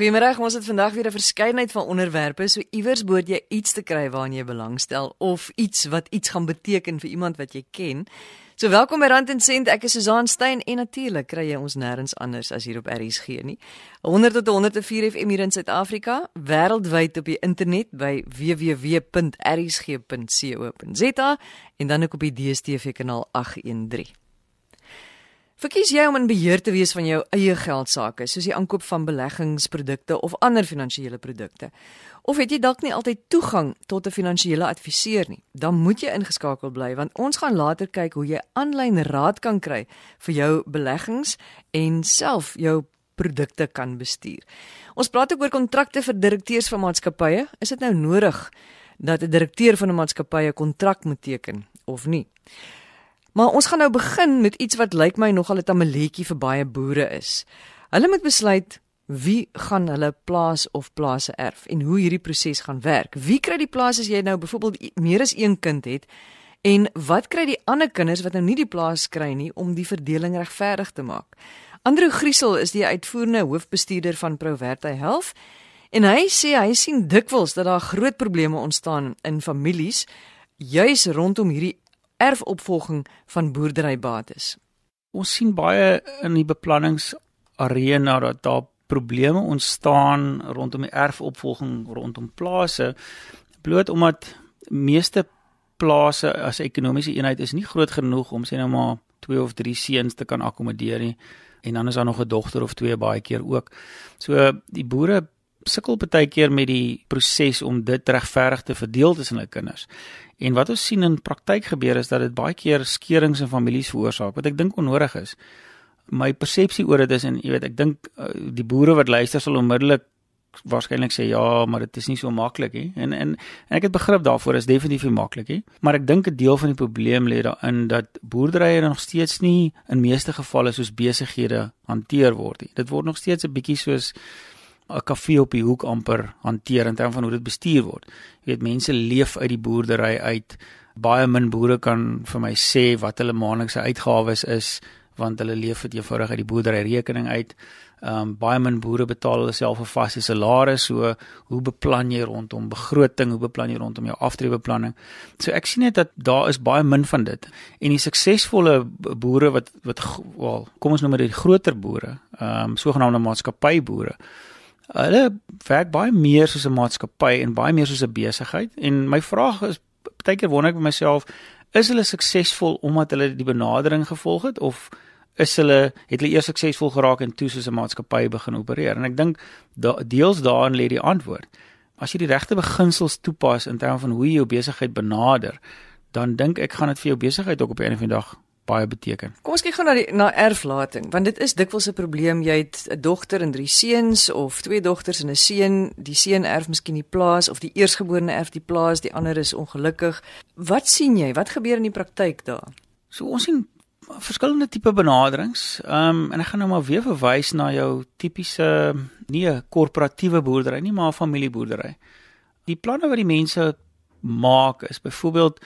Goeiemôre, ons het vandag weer 'n verskeidenheid van onderwerpe. So iewers moet jy iets te kry waaraan jy belangstel of iets wat iets gaan beteken vir iemand wat jy ken. So welkom by Rand en Sent. Ek is Susan Stein en natuurlik kry jy ons nêrens anders as hier op RSG nie. 100 tot 104 FM hier in Suid-Afrika, wêreldwyd op die internet by www.rsg.co.za en dan ook op die DStv kanaal 813. Verkies jy om in beheer te wees van jou eie geld sake, soos die aankoop van beleggingsprodukte of ander finansiële produkte? Of het jy dalk nie altyd toegang tot 'n finansiële adviseur nie? Dan moet jy ingeskakel bly want ons gaan later kyk hoe jy aanlyn raad kan kry vir jou beleggings en self jou produkte kan bestuur. Ons praat ook oor kontrakte vir direkteurs van maatskappye. Is dit nou nodig dat 'n direkteur van 'n maatskappy 'n kontrak moet teken of nie? Maar ons gaan nou begin met iets wat lyk my nogal 'n tamaletjie vir baie boere is. Hulle moet besluit wie gaan hulle plaas of plase erf en hoe hierdie proses gaan werk. Wie kry die plaas as jy nou byvoorbeeld meer as een kind het? En wat kry die ander kinders wat nou nie die plaas kry nie om die verdeling regverdig te maak? Andrew Griesel is die uitvoerende hoofbestuurder van Proverta Health en hy sê hy sien dikwels dat daar groot probleme ontstaan in families juis rondom hierdie erfopvolging van boerderybates. Ons sien baie in die beplanningsarena dat daar probleme ontstaan rondom die erfopvolging rondom plase bloot omdat meeste plase as ekonomiese eenheid is nie groot genoeg om sê nou maar 2 of 3 seuns te kan akkommodeer nie en dan is daar nog 'n dogter of twee baie keer ook. So die boere sukkel baie keer met die proses om dit regverdig te verdeel tussen hulle kinders. En wat ons sien in praktyk gebeur is dat dit baie keer skeurings in families veroorsaak wat ek dink onnodig is. My persepsie oor dit is en jy weet ek dink uh, die boere wat luister sal onmiddellik waarskynlik sê ja, maar dit is nie so maklik nie. En en en ek het begrip daarvoor is definitief nie maklik nie. Maar ek dink 'n deel van die probleem lê daarin dat boerderye nog steeds nie in meeste gevalle soos besighede hanteer word nie. Dit word nog steeds 'n bietjie soos 'n kafee op die hoek amper hanteer in terme van hoe dit bestuur word. Jy weet mense leef uit die boerdery uit. Baie min boere kan vir my sê wat hulle maandelikse uitgawes is want hulle leef dit eenvoudig uit die boerdery rekening uit. Ehm um, baie min boere betaal hulle self 'n vaste salaris, so hoe beplan jy rondom begroting, hoe beplan jy rondom jou aftreebeplanning? So ek sien net dat daar is baie min van dit. En die suksesvolle boere wat wat wel, kom ons noem dit groter boere, ehm um, sogenaamde maatskappyboere hulle werk baie meer soos 'n maatskappy en baie meer soos 'n besigheid. En my vraag is baie keer wonder ek by myself is hulle suksesvol omdat hulle die benadering gevolg het of is hulle het hulle eers suksesvol geraak en toe soos 'n maatskappy begin opereer? En ek dink da, deels daarin lê die antwoord. As jy die regte beginsels toepas in terme van hoe jy jou besigheid benader dan dink ek gaan dit vir jou besigheid ook op 'n of ander dag baie beteken. Kom ons kyk gou na die na erflating, want dit is dikwels 'n probleem. Jy het 'n dogter en drie seuns of twee dogters en 'n seun. Die seun erf miskien die plaas of die eersgeborene erf die plaas, die ander is ongelukkig. Wat sien jy? Wat gebeur in die praktyk daar? So ons sien verskillende tipe benaderings. Ehm um, en ek gaan nou maar weer verwys na jou tipiese nee, korporatiewe boerdery, nie maar familieboerdery. Die planne wat die mense maak is byvoorbeeld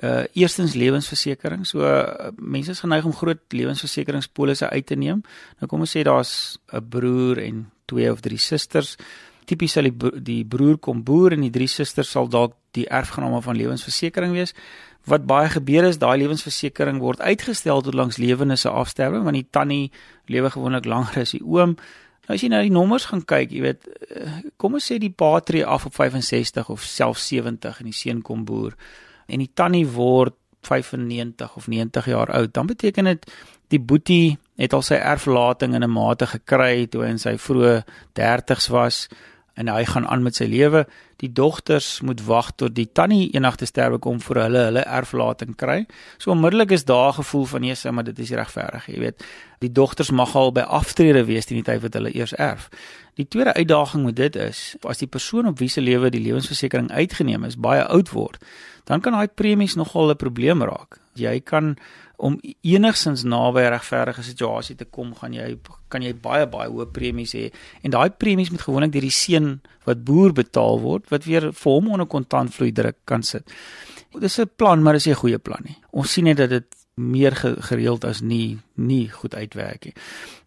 uh eerstens lewensversekering. So uh, mense is geneig om groot lewensversekeringspolisse uit te neem. Nou kom ons sê daar's 'n broer en twee of drie susters. Tipies sal die, die broer kom boer en die drie susters sal dalk die erfgename van lewensversekering wees. Wat baie gebeur is daai lewensversekering word uitgestel tot langs lewende se afsterwe want die tannie lewe gewoonlik langer as die oom. Nou as jy na die nommers gaan kyk, jy weet, uh, kom ons sê die pa tree af op 65 of selfs 70 en die seun kom boer en die tannie word 95 of 90 jaar oud, dan beteken dit die boetie het al sy erflating in 'n mate gekry toe hy in sy vroeë 30's was en hy gaan aan met sy lewe. Die dogters moet wag tot die tannie eendag te sterwe kom vir hulle hulle erflating kry. So onmiddellik is daar 'n gevoel van nee, maar dit is regverdig, jy weet. Die dogters mag al by aftrede wees teen die tyd wat hulle eers erf. Die tweede uitdaging met dit is as die persoon op wie se lewe die lewensversekering uitgeneem is baie oud word, dan kan daai premies nogal 'n probleem raak. Jy kan om enigsins naby 'n regverdige situasie te kom, gaan jy kan jy baie baie hoë premies hê en daai premies moet gewoonlik deur die seun wat boer betaal word wat weer vir hom onder kontantvloei druk kan sit. Dis 'n plan, maar dis nie 'n goeie plan nie. Ons sien net dat dit meer gereeld as nie nie goed uitwerk nie.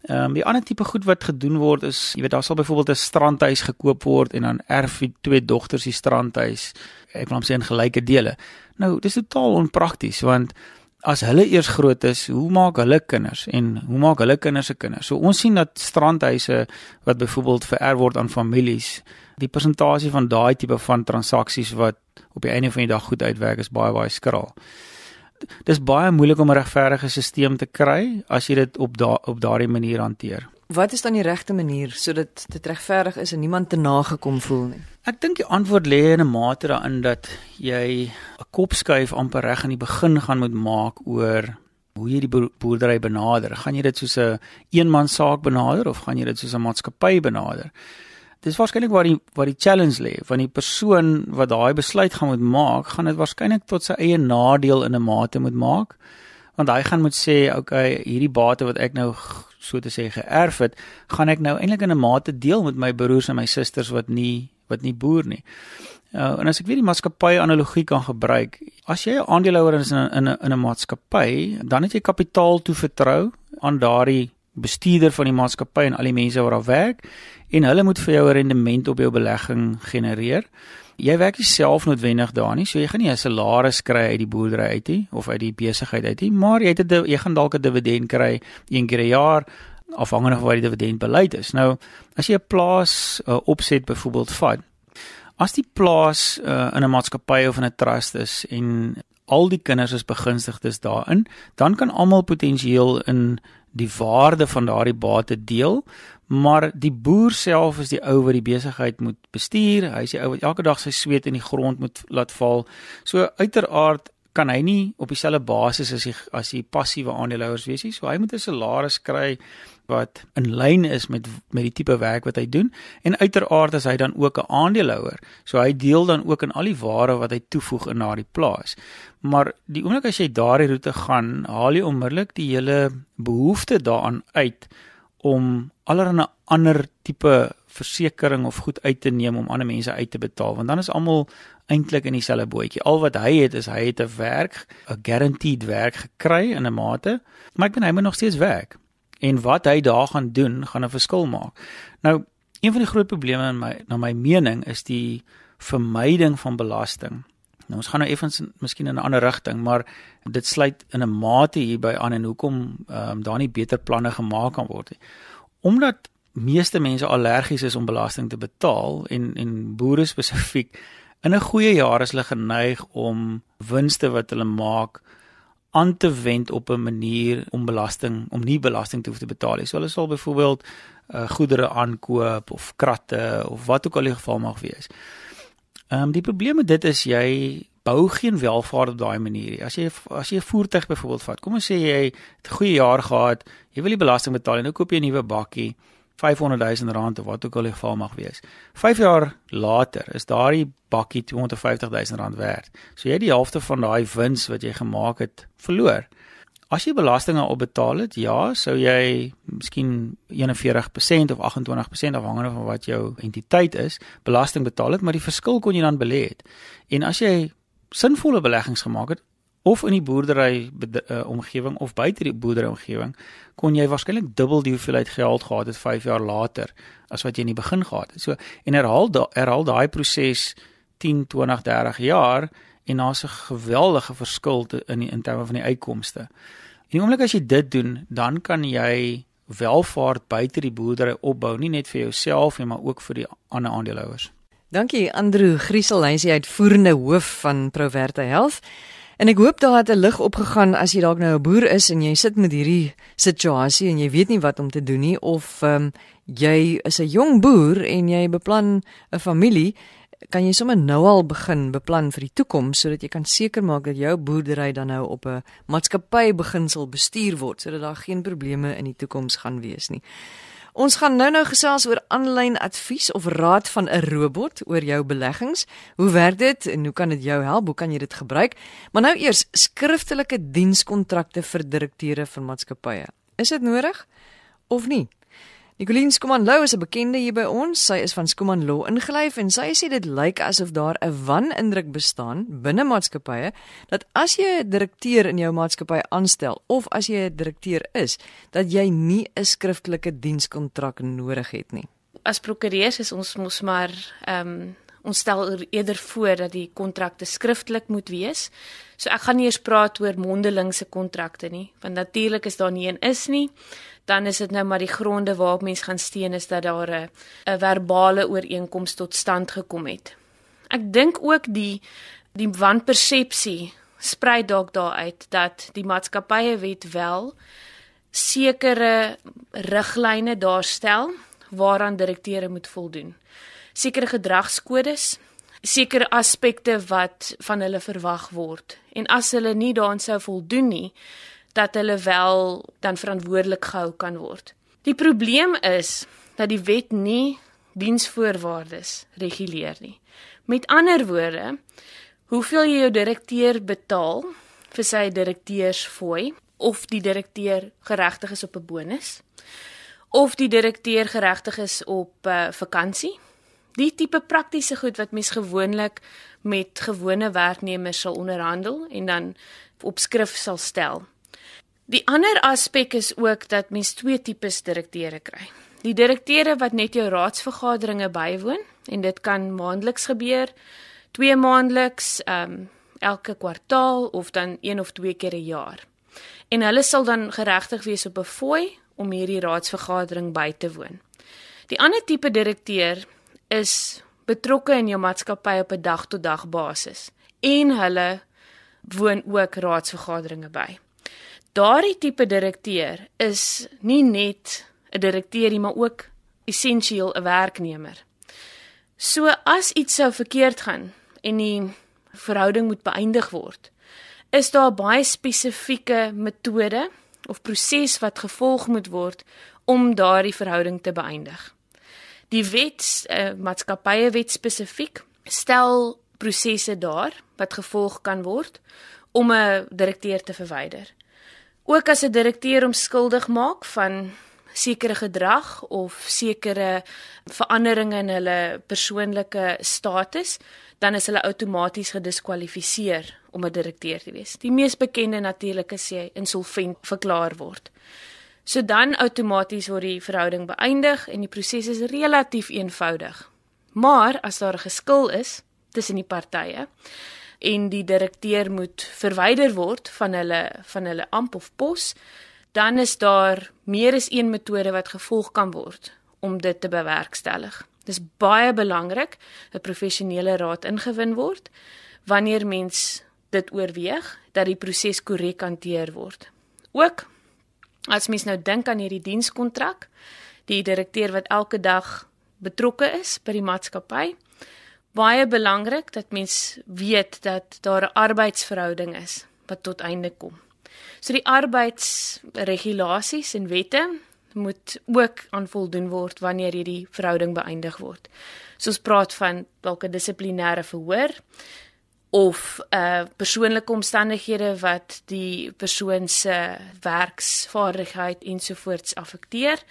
Ehm um, die ander tipe goed wat gedoen word is, jy weet daar sal byvoorbeeld 'n strandhuis gekoop word en dan erf die twee dogters die strandhuis. Ek wil hom sê in gelyke dele. Nou, dis totaal onprakties want as hulle eers groot is, hoe maak hulle kinders en hoe maak hulle kinders se kinders? So ons sien dat strandhuise wat byvoorbeeld vererf word aan families, die persentasie van daai tipe van transaksies wat op die einde van die dag goed uitwerk is baie baie skraal dis baie moeilik om 'n regverdige stelsel te kry as jy dit op da op daardie manier hanteer. Wat is dan die regte manier sodat dit regverdig is en niemand te nagekom voel nie? Ek dink die antwoord lê in 'n mate daarin dat jy 'n kop skuif amper reg aan die begin gaan moet maak oor hoe jy die boerdery benader. Gaan jy dit soos 'n eenman saak benader of gaan jy dit soos 'n maatskappy benader? dis waarskynlik waar die waar die challenge lê van die persoon wat daai besluit gaan moet maak, gaan dit waarskynlik tot sy eie nadeel in 'n mate moet maak. Want hy gaan moet sê, okay, hierdie bate wat ek nou so te sê geërf het, gaan ek nou eintlik in 'n mate deel met my broers en my susters wat nie wat nie boer nie. Uh, en as ek weer die maatskappy analogie kan gebruik, as jy 'n aandeelhouer is in 'n in 'n in 'n maatskappy, dan het jy kapitaal toevertrou aan daardie bestuurder van die maatskappy en al die mense wat daar werk en hulle moet vir jou rendement op jou belegging genereer. Jy werk nie self noodwendig daar nie, so jy gaan nie 'n salaris kry uit die boerdery uit nie of uit die besigheid uit nie, maar jy het 'n jy gaan dalk 'n dividend kry een keer 'n jaar afhangende van wat die dividend beleid is. Nou, as jy 'n plaas uh, opset byvoorbeeld vat, as die plaas uh, in 'n maatskappy of in 'n trust is en al die kinders is begunstigdes daarin, dan kan almal potensieel in die waarde van daardie bate deel, maar die boer self is die ou wat die besigheid moet bestuur. Hy is die ou wat elke dag sy sweet in die grond moet laat val. So uiteraard kan hy nie op dieselfde basis as die as die passiewe aandeelhouers wees nie. So hy moet 'n salaris kry wat in lyn is met met die tipe werk wat hy doen en uiteraard is hy dan ook 'n aandeelhouer. So hy deel dan ook in al die waarde wat hy toevoeg in daardie plaas. Maar die oomblik as jy daardie roete gaan, haal jy onmiddellik die hele behoefte daaraan uit om allerlei ander tipe versekerings of goed uit te neem om ander mense uit te betaal want dan is almal eintlik in dieselfde bootjie. Al wat hy het is hy het 'n werk, 'n guaranteed werk gekry in 'n mate, maar ek ben hy moet nog steeds werk en wat hy daar gaan doen gaan 'n verskil maak. Nou, een van die groot probleme in my na my mening is die vermyding van belasting. Nou ons gaan nou effens miskien in 'n ander rigting, maar dit sluit in 'n mate hierby aan en hoekom ehm um, daar nie beter planne gemaak kan word nie. Omdat meeste mense allergies is om belasting te betaal en en boere spesifiek in 'n goeie jaar is hulle geneig om winste wat hulle maak aan te wend op 'n manier om belasting om nie belasting te hoef te betaal nie. So hulle sal byvoorbeeld uh, goedere aankoop of kratte of wat ook al die geval mag wees. Ehm um, die probleem met dit is jy bou geen welvaart op daai manier nie. As jy as jy 'n voertuig byvoorbeeld vat, kom ons sê jy het 'n goeie jaar gehad, jy wil die belasting betaal en nou koop jy 'n nuwe bakkie. 500 000 rand of wat ook al die geval mag wees. 5 jaar later is daardie bakkie 250 000 rand werd. So jy het die helfte van daai wins wat jy gemaak het verloor. As jy belastinge op betaal het, ja, sou jy miskien 41% of 28% afhangende van wat jou entiteit is, belasting betaal het, maar die verskil kon jy dan belê het. En as jy sinvolle beleggings gemaak het, of in die boerdery uh, omgewing of buite die boerdery omgewing kon jy waarskynlik dubbel die hoeveelheid geld gehad het 5 jaar later as wat jy in die begin gehad het. So en herhaal da, herhaal daai proses 10, 20, 30 jaar en daar's 'n geweldige verskil in die, in terme van die uitkomste. En die oomblik as jy dit doen, dan kan jy welvaart buite die boerdery opbou, nie net vir jouself nie, maar ook vir die ander aandeelhouers. Dankie Andrew Griesel, hy is die uitvoerende hoof van Proverta Health. En ek hoop daar het 'n lig opgegaan as jy dalk nou 'n boer is en jy sit met hierdie situasie en jy weet nie wat om te doen nie of ehm um, jy is 'n jong boer en jy beplan 'n familie, kan jy sommer nou al begin beplan vir die toekoms sodat jy kan seker maak dat jou boerdery dan nou op 'n maatskappy beginsel bestuur word sodat daar geen probleme in die toekoms gaan wees nie. Ons gaan nou-nou gesels oor aanlyn advies of raad van 'n robot oor jou beleggings. Hoe werk dit en hoe kan dit jou help? Hoe kan jy dit gebruik? Maar nou eers skriftelike dienskontrakte vir direkteure van maatskappye. Is dit nodig of nie? Nicoline Skuman Lou is 'n bekende hier by ons. Sy is van Skuman Law ingelyf en sy sê dit lyk asof daar 'n wanindruk bestaan binne maatskappye dat as jy 'n direkteur in jou maatskappy aanstel of as jy 'n direkteur is, dat jy nie 'n skriftelike dienskontrak nodig het nie. As prokureurs is ons mos maar ehm um, ons stel eerder voor dat die kontrakte skriftelik moet wees. So ek gaan nie eers praat oor mondelingse kontrakte nie, want natuurlik is daar nie een is nie. Dan is dit nou maar die gronde waarop mens gaan steun is dat daar 'n 'n verbale ooreenkoms tot stand gekom het. Ek dink ook die die wanpersepsie sprei dalk daaruit dat die maatskappye wet wel sekere riglyne daarstel waaraan direkteure moet voldoen sekere gedragskodes, sekere aspekte wat van hulle verwag word. En as hulle nie daaraan sou voldoen nie, dat hulle wel dan verantwoordelik gehou kan word. Die probleem is dat die wet nie diensvoorwaardes reguleer nie. Met ander woorde, hoeveel jy jou direkteur betaal vir sy direkteursfooi of die direkteur geregtig is op 'n bonus of die direkteur geregtig is op uh, vakansie die tipe praktiese goed wat mens gewoonlik met gewone werknemers sal onderhandel en dan op skrif sal stel. Die ander aspek is ook dat mens twee tipes direkteure kry. Die direkteure wat net jou raadsvergaderings bywoon en dit kan maandeliks gebeur, twee maandeliks, ehm um, elke kwartaal of dan een of twee keer 'n jaar. En hulle sal dan geregtig wees op 'n fooi om hierdie raadsvergadering by te woon. Die ander tipe direkteur is betrokke in jou maatskappy op 'n dag tot dag basis en hulle woon ook raadsvergaderings by. Daardie tipe direkteur is nie net 'n direkteur nie, maar ook essensieel 'n werknemer. So as iets sou verkeerd gaan en die verhouding moet beëindig word, is daar baie spesifieke metode of proses wat gevolg moet word om daardie verhouding te beëindig. Die wet uh, maatskappye wet spesifiek stel prosesse daar wat gevolg kan word om 'n direkteur te verwyder. Ook as 'n direkteur omskuldig maak van sekere gedrag of sekere veranderinge in hulle persoonlike status, dan is hulle outomaties gediskwalifiseer om 'n direkteur te wees. Die mees bekende natuurlik is jy insolvent verklaar word. So dan outomaties word die verhouding beëindig en die proses is relatief eenvoudig. Maar as daar 'n geskil is tussen die partye en die direkteur moet verwyder word van hulle van hulle amp of pos, dan is daar meer as een metode wat gevolg kan word om dit te bewerkstellig. Dis baie belangrik dat professionele raad ingewin word wanneer mens dit oorweeg dat die proses korrek hanteer word. Ook As mens nou dink aan hierdie dienskontrak, die direkteur wat elke dag betrokke is by die maatskappy, baie belangrik dat mens weet dat daar 'n arbeidsverhouding is wat tot einde kom. So die arbeidsregulasies en wette moet ook aan voldoen word wanneer hierdie verhouding beëindig word. So ons praat van dalk 'n dissiplinêre verhoor, of uh persoonlike omstandighede wat die persoon se werksvaardigheid ensovoorts affekteer.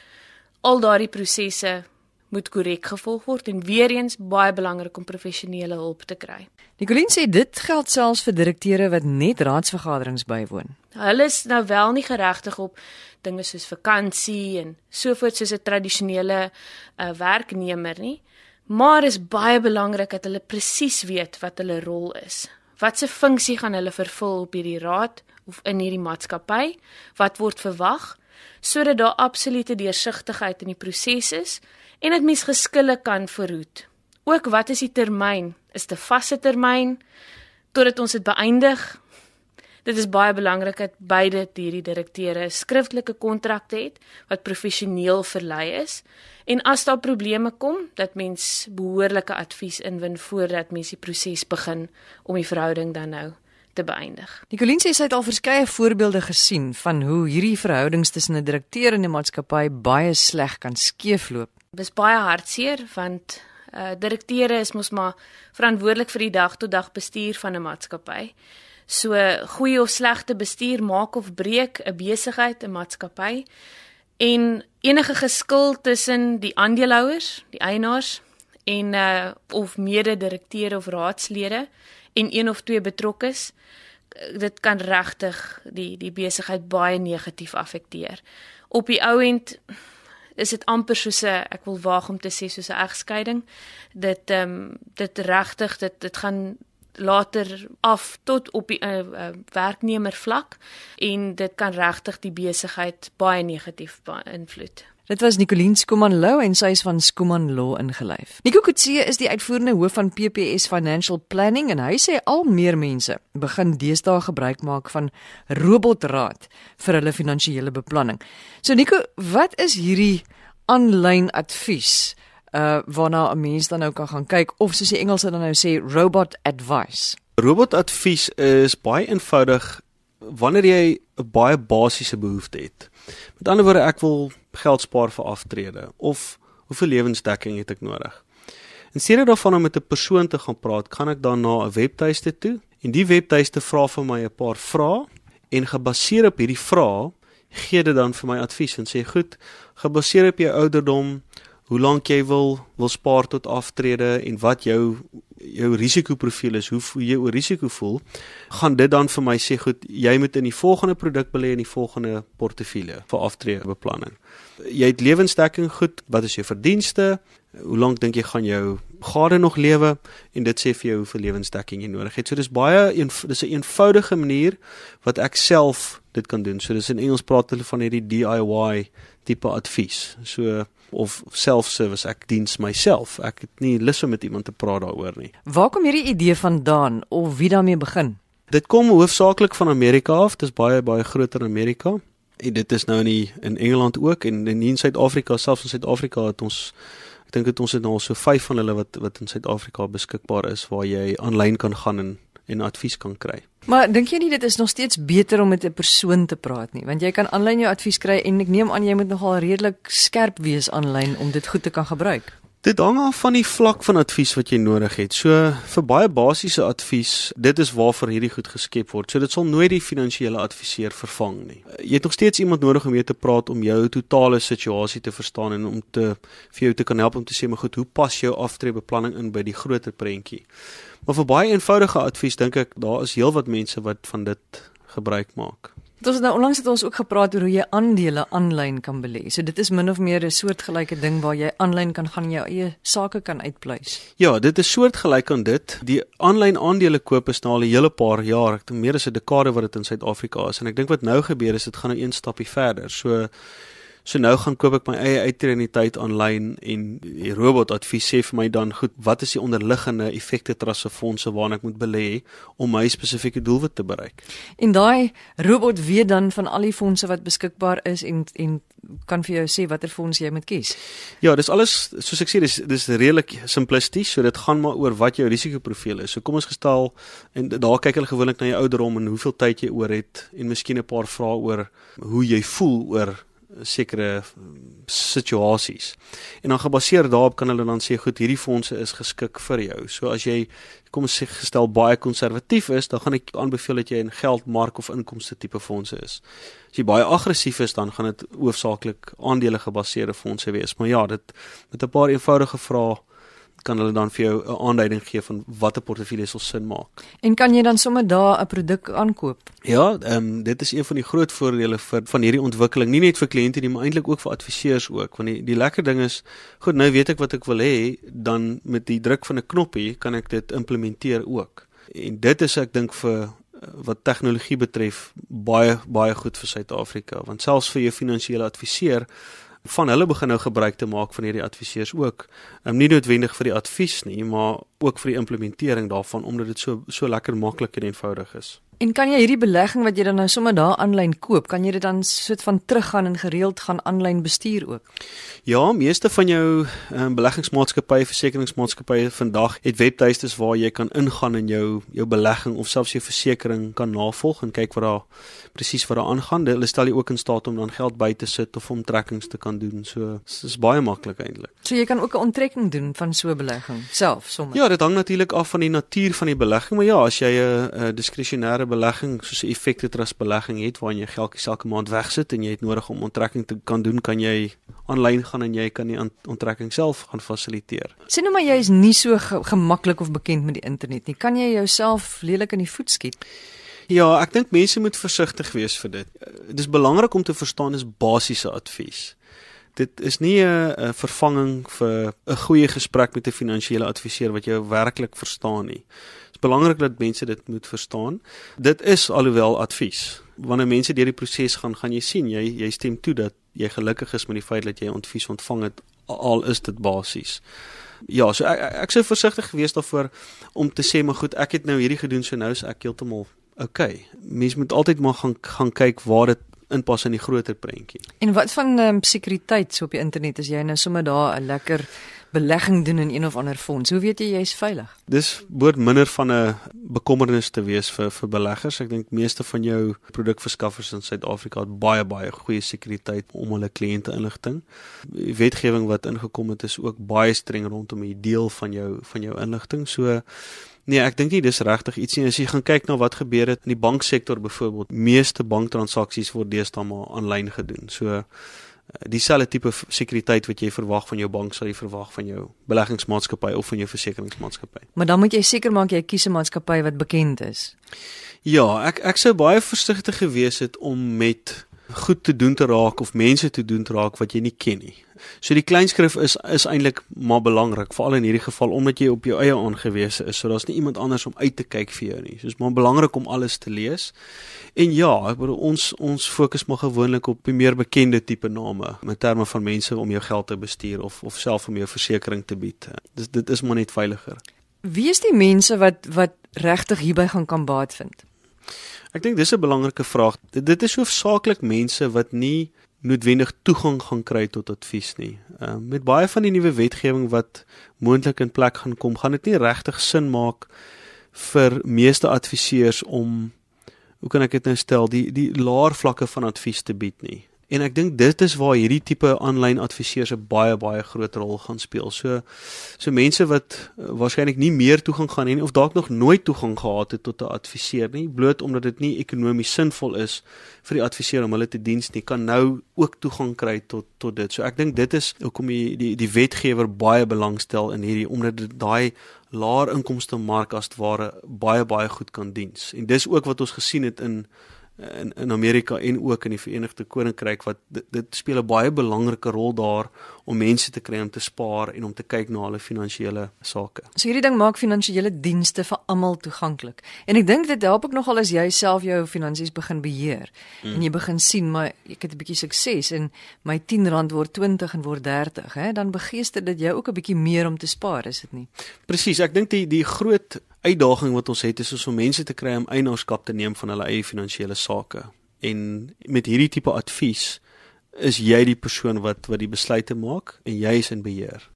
Al daardie prosesse moet korrek gevolg word en weer eens baie belangrik om professionele hulp te kry. Nicoline sê dit geld selfs vir direkteure wat net raadsvergaderings bywoon. Hulle is nou wel nie geregtig op dinge soos vakansie en sovoorts soos 'n tradisionele uh, werknemer nie. Maar is baie belangrik dat hulle presies weet wat hulle rol is. Watse funksie gaan hulle vervul op hierdie raad of in hierdie maatskappy? Wat word verwag sodat daar absolute deursigtigheid in die proses is en dat mens geskille kan verhoed. Ook wat is die termyn? Is dit 'n vaste termyn totdat ons dit beëindig? Dit is baie belangrik dat beide hierdie direkteure skriftelike kontrakte het wat professioneel verlei is en as daar probleme kom, dat mens behoorlike advies inwin voordat mens die proses begin om die verhouding dan nou te beëindig. Nicoline sê sy het al verskeie voorbeelde gesien van hoe hierdie verhoudings tussen 'n direkteur en 'n maatskappy baie sleg kan skeefloop. Dit is baie hartseer want uh direkteure is mos maar verantwoordelik vir die dag tot dag bestuur van 'n maatskappy. So goeie of slegte bestuur maak of breek 'n besigheid, 'n maatskappy En enige geskil tussen die aandeelhouers, die eienaars en uh of mede-direkteure of raadslede en een of twee betrokkes dit kan regtig die die besigheid baie negatief affekteer. Op die ou end is dit amper soos 'n ek wil waag om te sê soos 'n egskeiding. Dit ehm um, dit regtig dit dit gaan later af tot op die uh, uh, werknemer vlak en dit kan regtig die besigheid baie negatief beïnvloed. Dit was Nicoline Skuman Lou en sy is van Skuman Law ingelyf. Nico Kutse is die uitvoerende hoof van PPS Financial Planning en hy sê al meer mense begin deesdae gebruik maak van robotraad vir hulle finansiële beplanning. So Nico, wat is hierdie aanlyn advies? Uh waarna 'n mens dan nou kan gaan kyk of soos die Engelse dan nou sê robot advice. Robot advies is baie eenvoudig wanneer jy 'n baie basiese behoefte het. Met ander woorde, ek wil geld spaar vir aftrede of hoeveel lewensdekking het ek nodig? En steeds daarvan om met 'n persoon te gaan praat, kan ek dan na 'n webtuiste toe en die webtuiste vra vir my 'n paar vrae en gebaseer op hierdie vrae gee dit dan vir my advies en sê goed, gebaseer op jou ouderdom, hoe lank jy wil wil spaar tot aftrede en wat jou jou risikoprofiel is, hoe jy oor risiko voel, gaan dit dan vir my sê goed, jy moet in die volgende produk belê in die volgende portefeulje vir aftredebeplanning. Jy het lewensdekking goed, wat is jou verdienste? Hoe lank dink jy gaan jou gade nog lewe en dit sê vir jou hoeveel lewensdekking jy nodig het. So dis baie een dis 'n een eenvoudige manier wat ek self dit kan doen. So dis in Engels praat hulle van hierdie DIY tipe advies. So of self-service ek diens myself. Ek het nie lus om met iemand te praat daaroor nie. Waar kom hierdie idee vandaan of wie daarmee begin? Dit kom hoofsaaklik van Amerika af. Dit is baie baie groter in Amerika. En dit is nou in die, in Engeland ook en in Suid-Afrika, selfs in Suid-Afrika het ons ek dink dit ons het nou al so 5 van hulle wat wat in Suid-Afrika beskikbaar is waar jy aanlyn kan gaan en en advies kan kry. Maar dink jy nie dit is nog steeds beter om met 'n persoon te praat nie, want jy kan aanlyn jou advies kry en ek neem aan jy moet nogal redelik skerp wees aanlyn om dit goed te kan gebruik. Dit hang af van die vlak van advies wat jy nodig het. So vir baie basiese advies, dit is waarvoor hierdie goed geskep word. So dit sal nooit die finansiële adviseur vervang nie. Jy het nog steeds iemand nodig om mee te praat om jou totale situasie te verstaan en om te vir jou te kan help om te sê maar goed, hoe pas jou aftreebeplanning in by die groter prentjie? Maar vir baie eenvoudige advies dink ek daar is heelwat mense wat van dit gebruik maak. Dit is nou onlangs het ons ook gepraat oor hoe jy aandele aanlyn kan belê. So dit is min of meer 'n soortgelyke ding waar jy aanlyn kan gaan jou eie sake kan uitpleis. Ja, dit is soortgelyk aan dit. Die aanlyn aandele koop is nou al 'n hele paar jaar, ek dink meer as 'n dekade wat dit in Suid-Afrika is en ek dink wat nou gebeur is dit gaan nou een stapie verder. So So nou gaan koop ek my eie uitreniteit aanlyn en die robot advies sê vir my dan goed, wat is die onderliggende effekte trasse fondse waarna ek moet belê om my spesifieke doelwit te bereik? En daai robot weet dan van al die fondse wat beskikbaar is en en kan vir jou sê watter fonds jy moet kies. Ja, dis alles soos ek sê dis dis redelik simplisties, so dit gaan maar oor wat jou risikoprofiel is. So kom ons gestel en daar kyk hulle gewoonlik na jou ouderdom en hoeveel tyd jy oor het en miskien 'n paar vrae oor hoe jy voel oor sekere situasies. En dan gebaseer daarop kan hulle dan sê goed, hierdie fondse is geskik vir jou. So as jy kom ons sê gestel baie konservatief is, dan gaan ek aanbeveel dat jy 'n geldmark of inkomste tipe fondse is. As jy baie aggressief is, dan gaan dit hoofsaaklik aandele gebaseerde fondse wees. Maar ja, dit met 'n paar eenvoudige vrae kan hulle dan vir jou 'n aanduiding gee van watter portefeulje sal sin maak. En kan jy dan sommer daar 'n produk aankoop? Ja, ehm um, dit is een van die groot voordele vir van hierdie ontwikkeling, nie net vir kliënte nie, maar eintlik ook vir adviseurs ook, want die die lekker ding is, goed, nou weet ek wat ek wil hê, dan met die druk van 'n knoppie kan ek dit implementeer ook. En dit is ek dink vir eh, wat tegnologie betref baie baie goed vir Suid-Afrika want selfs vir jou finansiële adviseur van hulle begin nou gebruik te maak van hierdie adviseurs ook. Um, nie noodwendig vir die advies nie, maar ook vir die implementering daarvan omdat dit so so lekker maklik en eenvoudig is. En kan jy hierdie belegging wat jy dan nou sommer daar aanlyn koop, kan jy dit dan soort van teruggaan en gereeld gaan aanlyn bestuur ook? Ja, meeste van jou um, beleggingsmaatskappye, versekeringsmaatskappye vandag het webtuistes waar jy kan ingaan en jou jou belegging of selfs jou versekerings kan navolg en kyk wat daar presies wat daar aangaan. Hulle stel jy ook in staat om dan geld by te sit of om trekkings te kan doen. So dis baie maklik eintlik. So jy kan ook 'n onttrekking doen van so 'n belegging self sommer. Ja, dit hang natuurlik af van die natuur van die belegging, maar ja, as jy 'n 'n diskresionêre belegging soos 'n effekte trust belegging het waarin jy geld elke maand wegsit en jy het nodig om onttrekking te kan doen, kan jy aanlyn gaan en jy kan die onttrekking self gaan fasiliteer. Sien nou maar jy is nie so ge gemaklik of bekend met die internet nie. Kan jy jouself lelik in die voet skiet? Ja, ek dink mense moet versigtig wees vir dit. Dit is belangrik om te verstaan is basiese advies dit is nie 'n vervanging vir 'n goeie gesprek met 'n finansiële adviseur wat jou werklik verstaan nie. Dit is belangrik dat mense dit moet verstaan. Dit is alhoewel advies. Wanneer mense deur die proses gaan, gaan jy sien jy jy stem toe dat jy gelukkig is met die feit dat jy advies ontvang het al is dit basies. Ja, so ek ek sou versigtig gewees daarvoor om te sê maar goed, ek het nou hierdie gedoen so nou is ek heeltemal okay. Mense moet altyd maar gaan gaan kyk waar dit inpas in die groter prentjie. En wat van um, sekuriteit so op die internet as jy nou sommer daar 'n lekker belegging doen in een of ander fonds. Hoe weet jy jy's veilig? Dis behoort minder van 'n bekommernis te wees vir vir beleggers. Ek dink meeste van jou produkverskaffers in Suid-Afrika het baie baie goeie sekuriteit om hulle kliënte inligting. Die wetgewing wat ingekom het is ook baie streng rondom die deel van jou van jou inligting. So Nee, ek dink nie dis regtig iets nie. As jy gaan kyk na wat gebeur het in die banksektor byvoorbeeld, meeste banktransaksies word deesdae maar aanlyn gedoen. So eh, dieselfde tipe sekuriteit wat jy verwag van jou bank sal jy verwag van jou beleggingsmaatskappy of van jou versekeringsmaatskappy. Maar dan moet jy seker maak jy kies 'n maatskappy wat bekend is. Ja, ek ek sou baie versigtig gewees het om met goed te doen te raak of mense te doen te raak wat jy nie ken nie. So die kleinskrif is is eintlik maar belangrik, veral in hierdie geval omdat jy op jou eie aangewese is. So daar's nie iemand anders om uit te kyk vir jou nie. So is maar belangrik om alles te lees. En ja, ek bedoel ons ons fokus maar gewoonlik op die meer bekende tipe name in terme van mense om jou geld te bestuur of of self om jou versekerings te bied. Dis dit is maar net veiliger. Wie is die mense wat wat regtig hierby gaan kan baat vind? Ek dink dis 'n belangrike vraag. Dit, dit is hoofsaaklik mense wat nie noodwendig toegang gaan kry tot advies nie. Ehm uh, met baie van die nuwe wetgewing wat moontlik in plek gaan kom, gaan dit nie regtig sin maak vir meeste adviseurs om hoe kan ek dit nou stel, die die laer vlakke van advies te bied nie. En ek dink dit is waar hierdie tipe aanlyn adviseurs 'n baie baie groot rol gaan speel. So so mense wat uh, waarskynlik nie meer toegang gaan hê of dalk nog nooit toegang gehad het tot 'n adviseur nie, bloot omdat dit nie ekonomies sinvol is vir die adviseur om hulle te diens nie, kan nou ook toegang kry tot tot dit. So ek dink dit is hoekom die die die wetgewer baie belangstel in hierdie omdat dit daai laer inkomste mark as ware baie baie goed kan diens. En dis ook wat ons gesien het in in in Amerika en ook in die Verenigde Koninkryk wat dit, dit speel 'n baie belangrike rol daar om mense te kry om te spaar en om te kyk na hulle finansiële sake. So hierdie ding maak finansiële dienste vir almal toeganklik. En ek dink dit help ook nogal as jy self jou finansies begin beheer mm. en jy begin sien maar ek het 'n bietjie sukses en my R10 word 20 en word 30, hè, dan begeester dit jou ook 'n bietjie meer om te spaar, is dit nie? Presies, ek dink die die groot uitdaging wat ons het is om mense te kry om eienaarskap te neem van hulle eie finansiële sake. En met hierdie tipe advies is jy die persoon wat wat die besluite maak en jy is in beheer.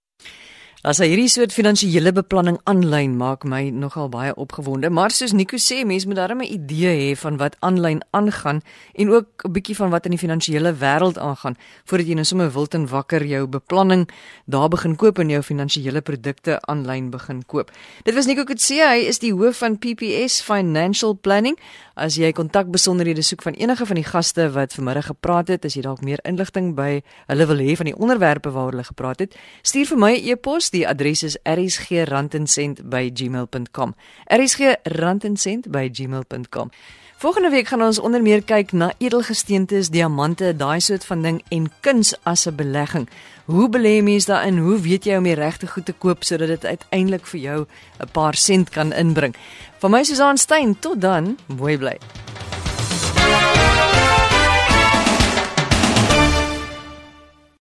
As hy hierdie soort finansiële beplanning aanlyn maak my nogal baie opgewonde, maar soos Nico sê, mense moet darem 'n idee hê van wat aanlyn aangaan en ook 'n bietjie van wat in die finansiële wêreld aangaan voordat jy nou sommer wild en wakker jou beplanning daar begin koop en jou finansiële produkte aanlyn begin koop. Dit was Nico Kutse, hy is die hoof van PPS Financial Planning. As jy kontak besonderhede soek van enige van die gaste wat vanmiddag gepraat het, as jy dalk meer inligting by hulle wil hê van die onderwerpe waaroor hulle gepraat het, stuur vir my 'n e-pos Die adres is rsgrandencent@gmail.com. rsgrandencent@gmail.com. Volgende week gaan ons onder meer kyk na edelgesteentes, diamante, daai soort van ding en kuns as 'n belegging. Hoe belê mens daarin? Hoe weet jy om die regte goed te koop sodat dit uiteindelik vir jou 'n paar sent kan inbring? Van my Susan Stein, tot dan, mooi bly.